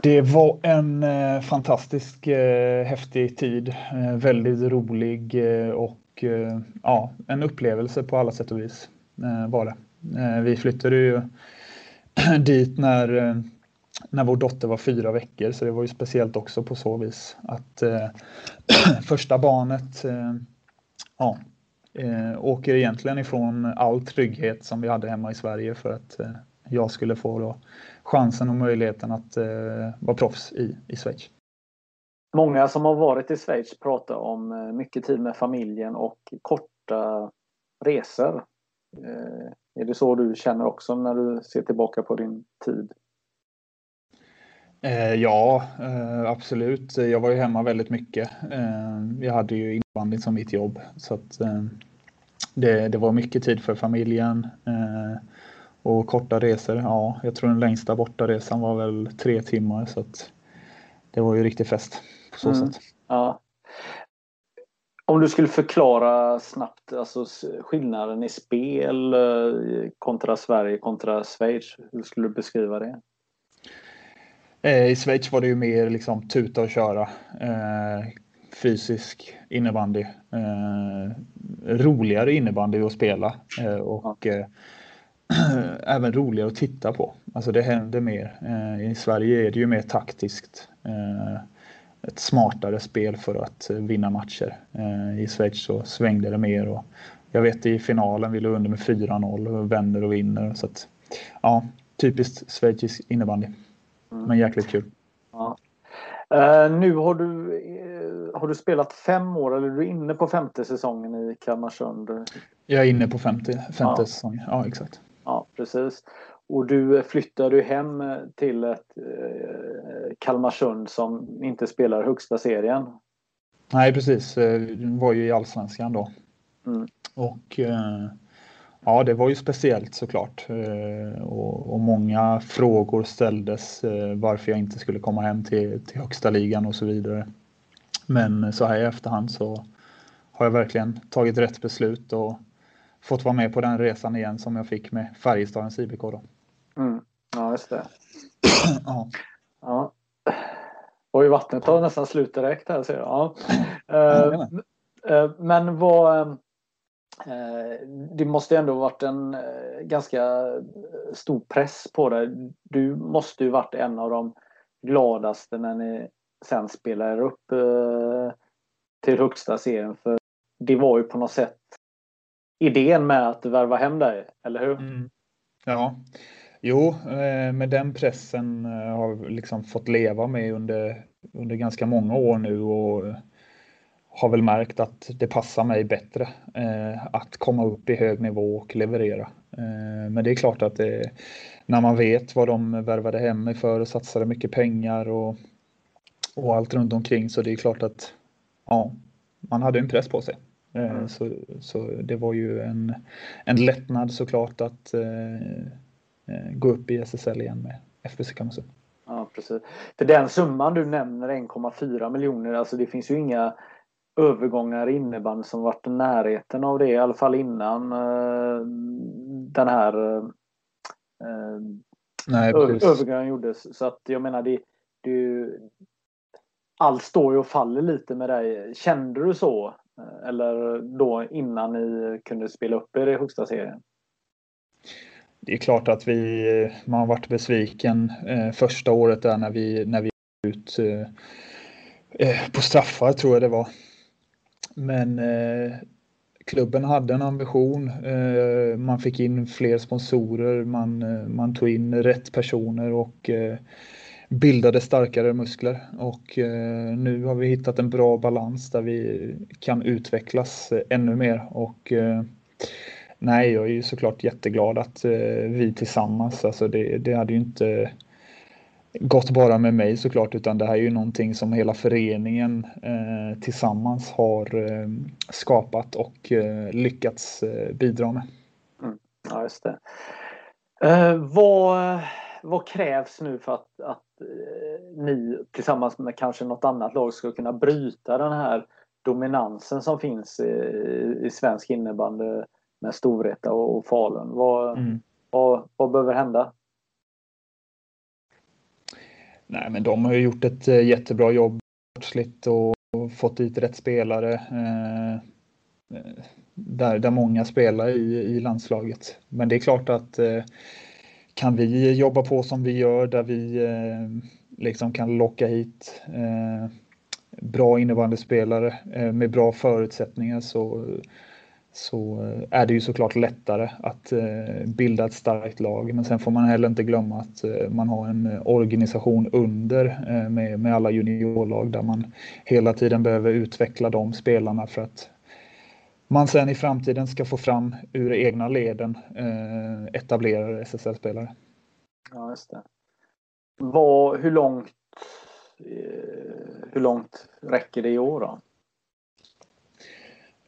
[SPEAKER 2] Det var en eh, fantastisk eh, häftig tid. Eh, väldigt rolig eh, och eh, ja, en upplevelse på alla sätt och vis eh, var det. Eh, vi flyttade ju dit när eh, när vår dotter var fyra veckor så det var ju speciellt också på så vis att eh, första barnet eh, ja, eh, åker egentligen ifrån all trygghet som vi hade hemma i Sverige för att eh, jag skulle få då chansen och möjligheten att eh, vara proffs i, i Schweiz.
[SPEAKER 1] Många som har varit i Schweiz pratar om eh, mycket tid med familjen och korta resor. Eh, är det så du känner också när du ser tillbaka på din tid?
[SPEAKER 2] Eh, ja, eh, absolut. Jag var ju hemma väldigt mycket. Eh, jag hade ju innebandy som mitt jobb. Så att, det, det, var mycket tid för familjen. och korta resor, ja, jag tror den längsta bortaresan var väl tre timmar. Så att det var ju riktig fest på så mm. sätt.
[SPEAKER 1] Ja. Om du skulle förklara snabbt alltså skillnaden i spel kontra Sverige kontra Schweiz, hur skulle du beskriva det?
[SPEAKER 2] Eh, I Schweiz var det ju mer liksom tuta och köra. Eh, fysisk innebandy. Eh, roligare innebandy att spela och eh, även roligare att titta på. Alltså det händer mer. I Sverige är det ju mer taktiskt. ett smartare spel för att vinna matcher. I Schweiz så svängde det mer och jag vet i finalen vill du under med 4-0 och vänder och vinner. Så att, ja, typiskt schweizisk innebandy. Mm. Men jäkligt kul.
[SPEAKER 1] Ja. Uh, nu har du, uh, har du spelat fem år eller är du inne på femte säsongen i Kalmarsund?
[SPEAKER 2] Jag är inne på femte, femte ja. säsongen, ja exakt.
[SPEAKER 1] Ja precis. Och du flyttade hem till ett uh, Kalmarsund som inte spelar högsta serien.
[SPEAKER 2] Nej precis, du var ju i Allsvenskan då. Mm. Och Ja, det var ju speciellt såklart eh, och, och många frågor ställdes eh, varför jag inte skulle komma hem till, till högsta ligan och så vidare. Men så här i efterhand så har jag verkligen tagit rätt beslut och fått vara med på den resan igen som jag fick med Färjestadens IBK. Då.
[SPEAKER 1] Mm. Ja, just det. ja. ja. Oj, vattnet tar nästan slut direkt här ser jag. Ja. Uh, men vad Eh, Eh, det måste ändå varit en eh, ganska eh, stor press på dig. Du måste ju varit en av de gladaste när ni sen spelar upp till högsta serien. För det var ju på något sätt idén med att värva hem dig, eller hur? Mm.
[SPEAKER 2] Ja, Jo, med den pressen har vi liksom fått leva med under, under ganska många år nu och har väl märkt att det passar mig bättre eh, att komma upp i hög nivå och leverera. Eh, men det är klart att det, när man vet vad de värvade hem mig för och satsade mycket pengar och, och allt runt omkring så det är klart att ja, man hade en press på sig. Eh, mm. så, så det var ju en, en lättnad såklart att eh, eh gå upp i SSL igen med FBC Kalmarsund.
[SPEAKER 1] Ja, precis. För den summan du nämner, 1,4 miljoner, alltså det finns ju inga övergångar i innebandy som varit i närheten av det, i alla fall innan uh, den här uh, Nej, övergången gjordes. Så att jag menar, det, det, allt står ju och faller lite med dig. Kände du så? Eller då innan ni kunde spela upp er i högsta serien?
[SPEAKER 2] Det är klart att vi, man varit besviken eh, första året där när vi, när vi ut eh, på straffar tror jag det var. Men eh, klubben hade en ambition. Eh, man fick in fler sponsorer, man, eh, man tog in rätt personer och eh, bildade starkare muskler. Och eh, nu har vi hittat en bra balans där vi kan utvecklas eh, ännu mer. Och eh, nej, jag är ju såklart jätteglad att eh, vi tillsammans, alltså det, det hade ju inte gått bara med mig såklart, utan det här är ju någonting som hela föreningen eh, tillsammans har eh, skapat och eh, lyckats eh, bidra med.
[SPEAKER 1] Mm. Ja, just det. Eh, vad, vad krävs nu för att, att eh, ni tillsammans med kanske något annat lag ska kunna bryta den här dominansen som finns i, i svensk innebandy med Storvreta och, och Falun? Vad, mm. vad, vad behöver hända?
[SPEAKER 2] Nej, men de har ju gjort ett eh, jättebra jobb sportsligt och fått dit rätt spelare. Eh, eh, där, där många spelar i, i landslaget. Men det är klart att eh, kan vi jobba på som vi gör där vi liksom kan locka hit bra innebandyspelare med bra förutsättningar så, så är det ju såklart lättare att eh, bilda ett starkt lag. Men sen får man heller inte glömma att eh, man har en eh, organisation under med, med alla juniorlag där man hela tiden behöver utveckla de spelarna för att man sen i framtiden ska få fram ur egna leden etablerade SSL-spelare.
[SPEAKER 1] Ja, just det. Vad, hur, långt, hur långt räcker det i år då?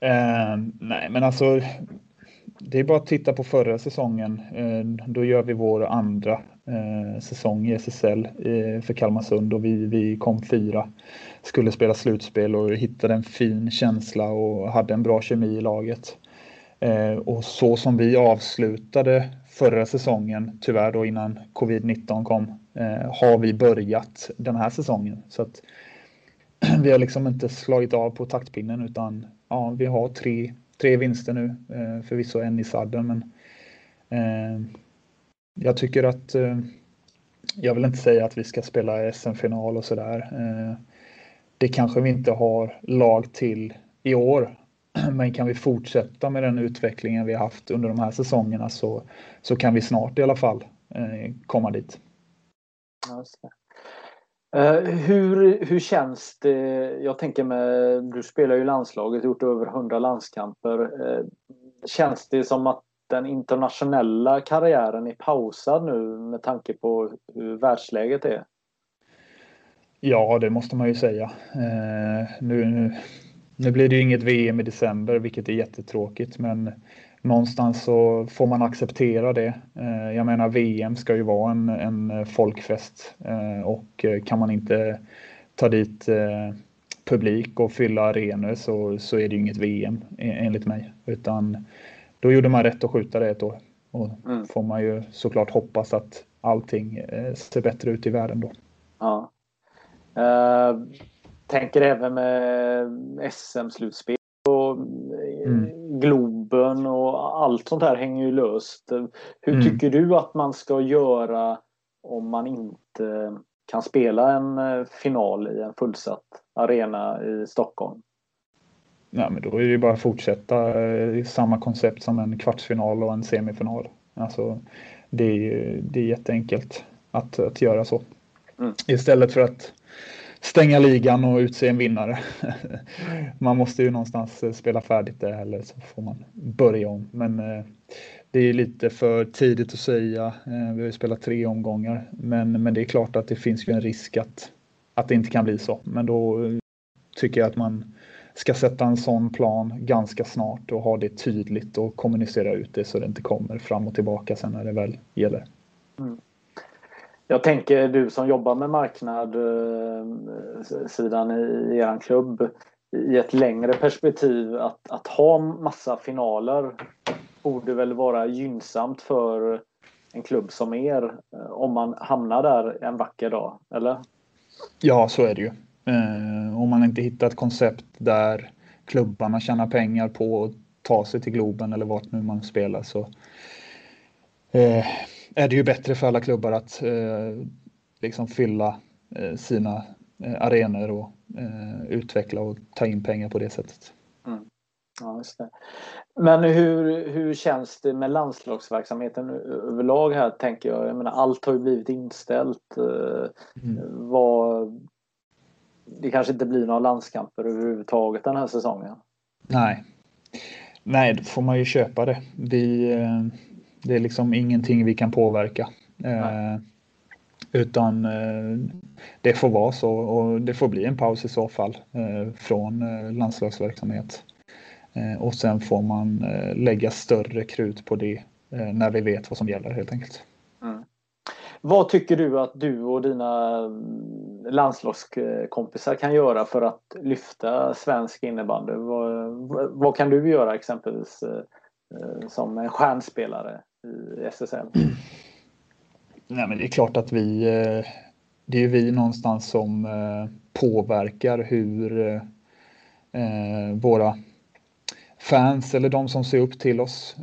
[SPEAKER 2] Eh, nej, men alltså det är bara att titta på förra säsongen. Eh, då gör vi vår andra eh, säsong i SSL eh, för Kalmarsund och vi, vi kom fyra. Skulle spela slutspel och hittade en fin känsla och hade en bra kemi i laget. Eh, och så som vi avslutade förra säsongen, tyvärr då innan covid-19 kom, eh, har vi börjat den här säsongen. Så att vi har liksom inte slagit av på taktpinnen utan ja, vi har tre, tre vinster nu. Eh, förvisso en i sadden, men eh, jag tycker att eh, jag vill inte säga att vi ska spela SM-final och sådär. Eh, det kanske vi inte har lag till i år. Men kan vi fortsätta med den utvecklingen vi haft under de här säsongerna så, så kan vi snart i alla fall eh, komma dit.
[SPEAKER 1] Uh, Eh, hur, hur känns det? Jag tänker med, du spelar ju landslaget, gjort över 100 landskamper. Eh, känns det som att den internationella karriären är pausad nu med tanke på hur världsläget är?
[SPEAKER 2] Ja, det måste man ju säga. Nu, nu, nu blir det ju inget VM i december, vilket är jättetråkigt, men någonstans så får man acceptera det. Eh, jag menar VM ska ju vara en, en folkfest eh, och eh, kan man inte ta dit publik och fylla arenor så, så är det ju inget VM enligt mig. Utan då gjorde man rätt att skjuta det ett år. Och mm. får man ju såklart hoppas att allting ser bättre ut i världen då.
[SPEAKER 1] Ja. Uh, tänker även med SM-slutspel och mm. Globen och allt sånt här hänger ju löst. Hur mm. tycker du att man ska göra om man inte kan spela en eh, final i en fullsatt arena i Stockholm?
[SPEAKER 2] Ja, men då är det ju bara att fortsätta i samma koncept som en kvartsfinal och en semifinal. Alltså, det är, det är jätteenkelt att, att göra så.
[SPEAKER 1] Mm.
[SPEAKER 2] Istället för att stänga ligan och utse en vinnare. man måste ju någonstans spela färdigt det eller så får man börja om. Men eh, det är lite för tidigt att säga. Eh, vi har ju spelat tre omgångar, men, men det är klart att det finns ju en risk att, att det inte kan bli så. Men då tycker jag att man ska sätta en sån plan ganska snart och ha det tydligt och kommunicera ut det så det inte kommer fram och tillbaka sen när det väl gäller.
[SPEAKER 1] Mm. Jag tänker du som jobbar med marknadssidan eh, i er klubb i ett längre perspektiv att, att ha massa finaler borde väl vara gynnsamt för en klubb som er eh, om man hamnar där en vacker dag, eller?
[SPEAKER 2] Ja, så är det ju. Eh, om man inte hittar ett koncept där klubbarna tjänar pengar på att ta sig till Globen eller vart nu man spelar så eh, är det ju bättre för alla klubbar att eh, liksom fylla eh, sina eh, arenor och utveckla och ta in pengar på det sättet.
[SPEAKER 1] Mm. Ja. Men hur, hur känns det med landslagsverksamheten överlag här tänker jag? jag menar, allt har ju blivit inställt. Mm. Vad, det kanske inte blir några landskamper överhuvudtaget den här säsongen.
[SPEAKER 2] Nej, Nej då får man ju köpa det. Vi, det är liksom ingenting vi kan påverka. Eh, utan eh, det får vara så och det får bli en paus i så fall eh, från eh, landslagsverksamhet. Eh, och sen får man eh, lägga större krut på det eh, när vi vet vad som gäller helt enkelt. Mm.
[SPEAKER 1] Vad tycker du att du och dina mm, landslagskompisar kan göra för att lyfta svensk innebandy? Vad, vad kan du göra exempelvis som en stjärnspelare i SSL?
[SPEAKER 2] Nej, men det är klart att vi, eh, det är vi någonstans som eh, påverkar hur eh, våra fans eller de som ser upp till oss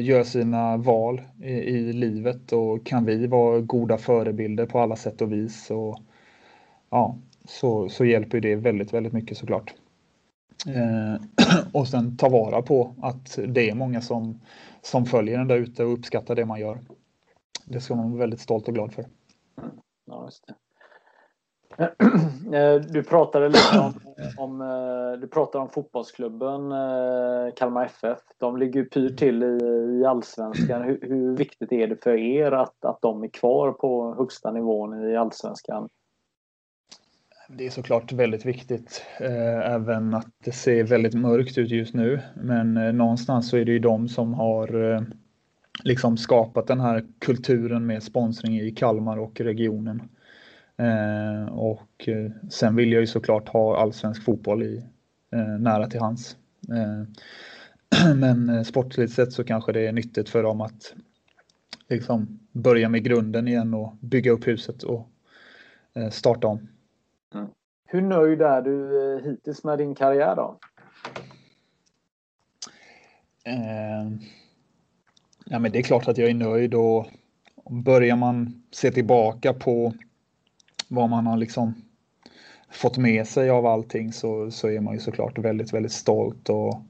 [SPEAKER 2] gör sina val i, i, livet och kan vi vara goda förebilder på alla sätt och vis och ja, så, så hjälper det väldigt, väldigt mycket såklart. Eh, och sen ta vara på att det är många som, som följer den där ute och uppskattar det man gör. Det ska man vara väldigt stolt och glad för.
[SPEAKER 1] Ja. Eh, du pratade lite om, om, eh, du pratade om fotbollsklubben eh, Kalmar FF. De ligger pyrt till i, i allsvenskan. Hur, hur, viktigt är det för er att, att de är kvar på högsta nivån i allsvenskan?
[SPEAKER 2] Det är såklart väldigt viktigt. Eh, även att det ser väldigt mörkt ut just nu. Men eh, någonstans så är det ju de som har eh, liksom skapat den här kulturen med sponsring i Kalmar och regionen. Eh, och eh, sen vill jag ju såklart ha allsvensk fotboll i, eh, nära till hands. men sportsligt sett så kanske det är nyttigt för dem att liksom börja med grunden igen och bygga upp huset och starta om.
[SPEAKER 1] Hur nöjd är du eh, hittills med din karriär då?
[SPEAKER 2] Eh, ja, men det är klart att jag är nöjd och börjar man se tillbaka på vad man har liksom fått med sig av allting så, så är man ju såklart väldigt, väldigt stolt och,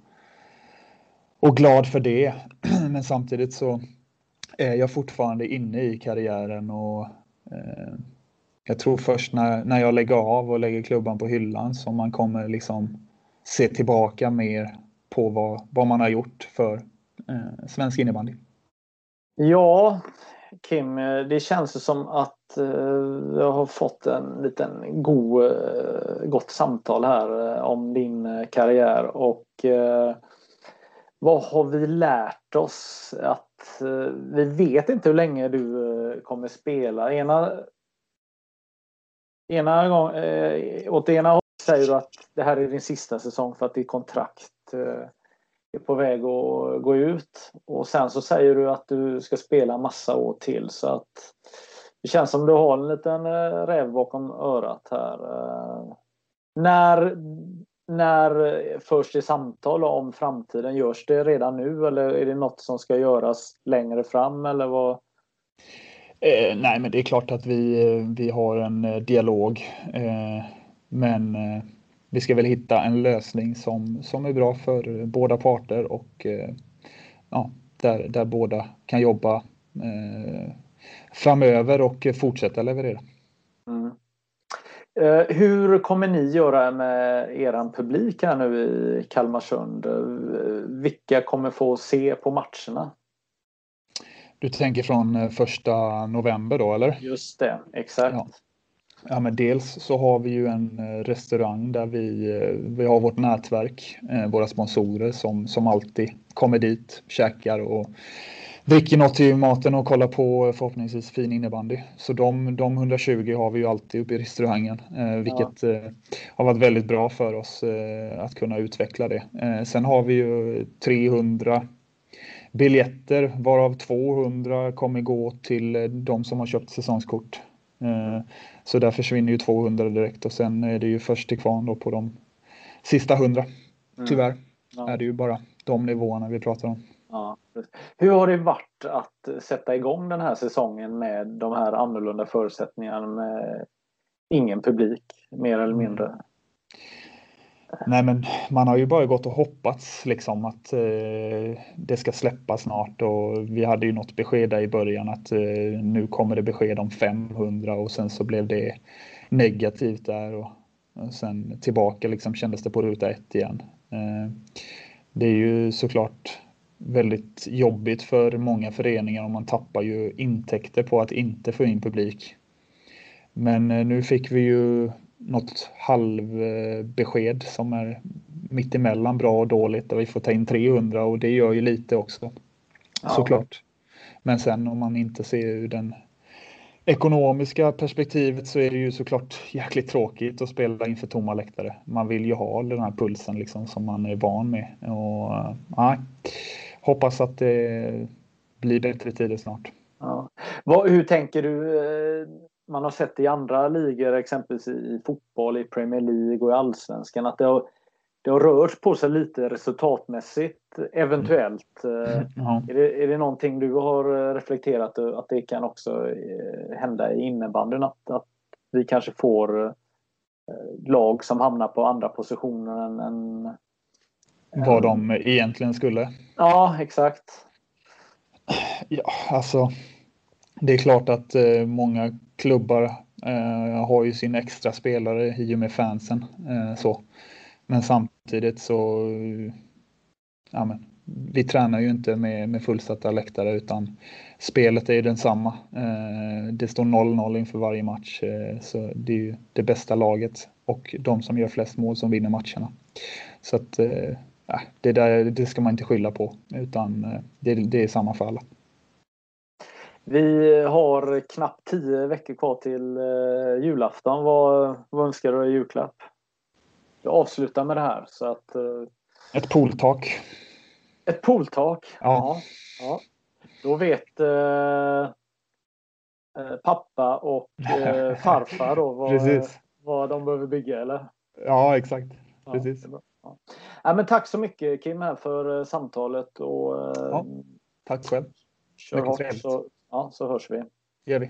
[SPEAKER 2] och glad för det. Men samtidigt så är jag fortfarande inne i karriären och eh, jag tror först när, när jag lägger av och lägger klubban på hyllan som man kommer liksom se tillbaka mer på vad, vad man har gjort för eh, svensk innebandy.
[SPEAKER 1] Ja, Kim, eh, det känns som att eh, jag har fått en liten god, eh, gott samtal här eh, om din karriär och vad har vi lärt oss? Att vi vet inte hur länge du kommer spela. Ena, ena gång, eh, åt ena hållet säger du att det här är din sista säsong för att ditt kontrakt eh, är på väg att gå ut. Och sen så säger du att du ska spela massa år till så att det känns som du har en liten eh, räv bakom örat här. Eh, när, när förs det samtal om framtiden? Görs det redan nu eller är det något som ska göras längre fram eller vad?
[SPEAKER 2] Eh, nej, men det är klart att vi, eh, vi har en eh, dialog. Eh, men eh, vi ska väl hitta en lösning som, som är bra för eh, båda parter och eh, ja, där, där båda kan jobba framöver och fortsätta leverera. Mm.
[SPEAKER 1] Hur kommer ni göra med er publik här nu i Kalmarsund? Vilka kommer få se på matcherna?
[SPEAKER 2] Du tänker från eh, första november då eller?
[SPEAKER 1] Just det, exakt.
[SPEAKER 2] Ja. ja. men dels så har vi ju en restaurang där vi, vi har vårt nätverk, våra sponsorer som, som alltid kommer dit, käkar och dricker något till maten och kollar på förhoppningsvis fin innebandy. Så de, de 120 har vi ju alltid uppe i restaurangen, eh, vilket ja. eh, har varit väldigt bra för oss eh, att kunna utveckla det. Eh, sen har vi ju 300 biljetter varav 200 kommer gå till eh, de som har köpt säsongskort. Eh, så där försvinner ju 200 direkt och sen är det ju först till kvarn då på de sista 100. Mm. Tyvärr mm. ja. är det ju bara de nivåerna vi pratar om.
[SPEAKER 1] Ja. Hur har det varit att sätta igång den här säsongen med de här annorlunda förutsättningarna med ingen publik mer eller mindre?
[SPEAKER 2] Nej, men man har ju bara gått och hoppats liksom att eh, det ska släppa snart och vi hade ju något besked där i början att eh, nu kommer det besked om 500 och sen så blev det negativt där och, och sen tillbaka liksom kändes det på ruta ett igen. Eh, det är ju såklart väldigt jobbigt för många föreningar och man tappar ju intäkter på att inte få in publik. Men eh, nu fick vi ju något halvbesked som är mittemellan bra och dåligt där vi får ta in 300 och det gör ju lite också. Ja. Såklart. Men sen om man inte ser ur den ekonomiska perspektivet så är det ju såklart jäkligt tråkigt att spela inför tomma läktare. Man vill ju ha den här pulsen liksom som man är van med. Och, äh, hoppas att det blir bättre tider snart.
[SPEAKER 1] Ja. Vad, hur tänker du? Eh, man har sett i andra ligor, exempelvis i fotboll, i Premier League och i Allsvenskan, att det har, det har rört på sig lite resultatmässigt, eventuellt. Mm. Är, det, är det någonting du har reflekterat att det kan också hända i innebandyn? Att, att vi kanske får lag som hamnar på andra positioner än, än
[SPEAKER 2] vad de egentligen skulle.
[SPEAKER 1] Ja, exakt.
[SPEAKER 2] Ja, alltså. Det är klart att eh, många klubbar eh, har ju sin extra spelare i och med fansen. Eh, så. Men samtidigt så. Ja, men, vi tränar ju inte med, med fullsatta läktare utan spelet är ju densamma. Eh, det står 0-0 inför varje match eh, så det är ju det bästa laget och de som gör flest mål som vinner matcherna. Så att eh, det, där, det ska man inte skylla på utan eh, det, det är samma för alla.
[SPEAKER 1] Vi har knappt tio veckor kvar till eh, julafton. Vad, vad önskar du i julklapp? Jag avslutar med det här. Så att, eh,
[SPEAKER 2] Ett pooltak.
[SPEAKER 1] Ett pooltak?
[SPEAKER 2] Ja.
[SPEAKER 1] ja, ja. Då vet eh, eh pappa och eh, farfar då vad, vad de behöver bygga eller?
[SPEAKER 2] Ja, exakt. Precis. Ja,
[SPEAKER 1] Ja. men tack så mycket Kim här för uh, samtalet. Och,
[SPEAKER 2] ja, tack själv.
[SPEAKER 1] Kör hårt så, ja, så hörs vi.
[SPEAKER 2] gör vi.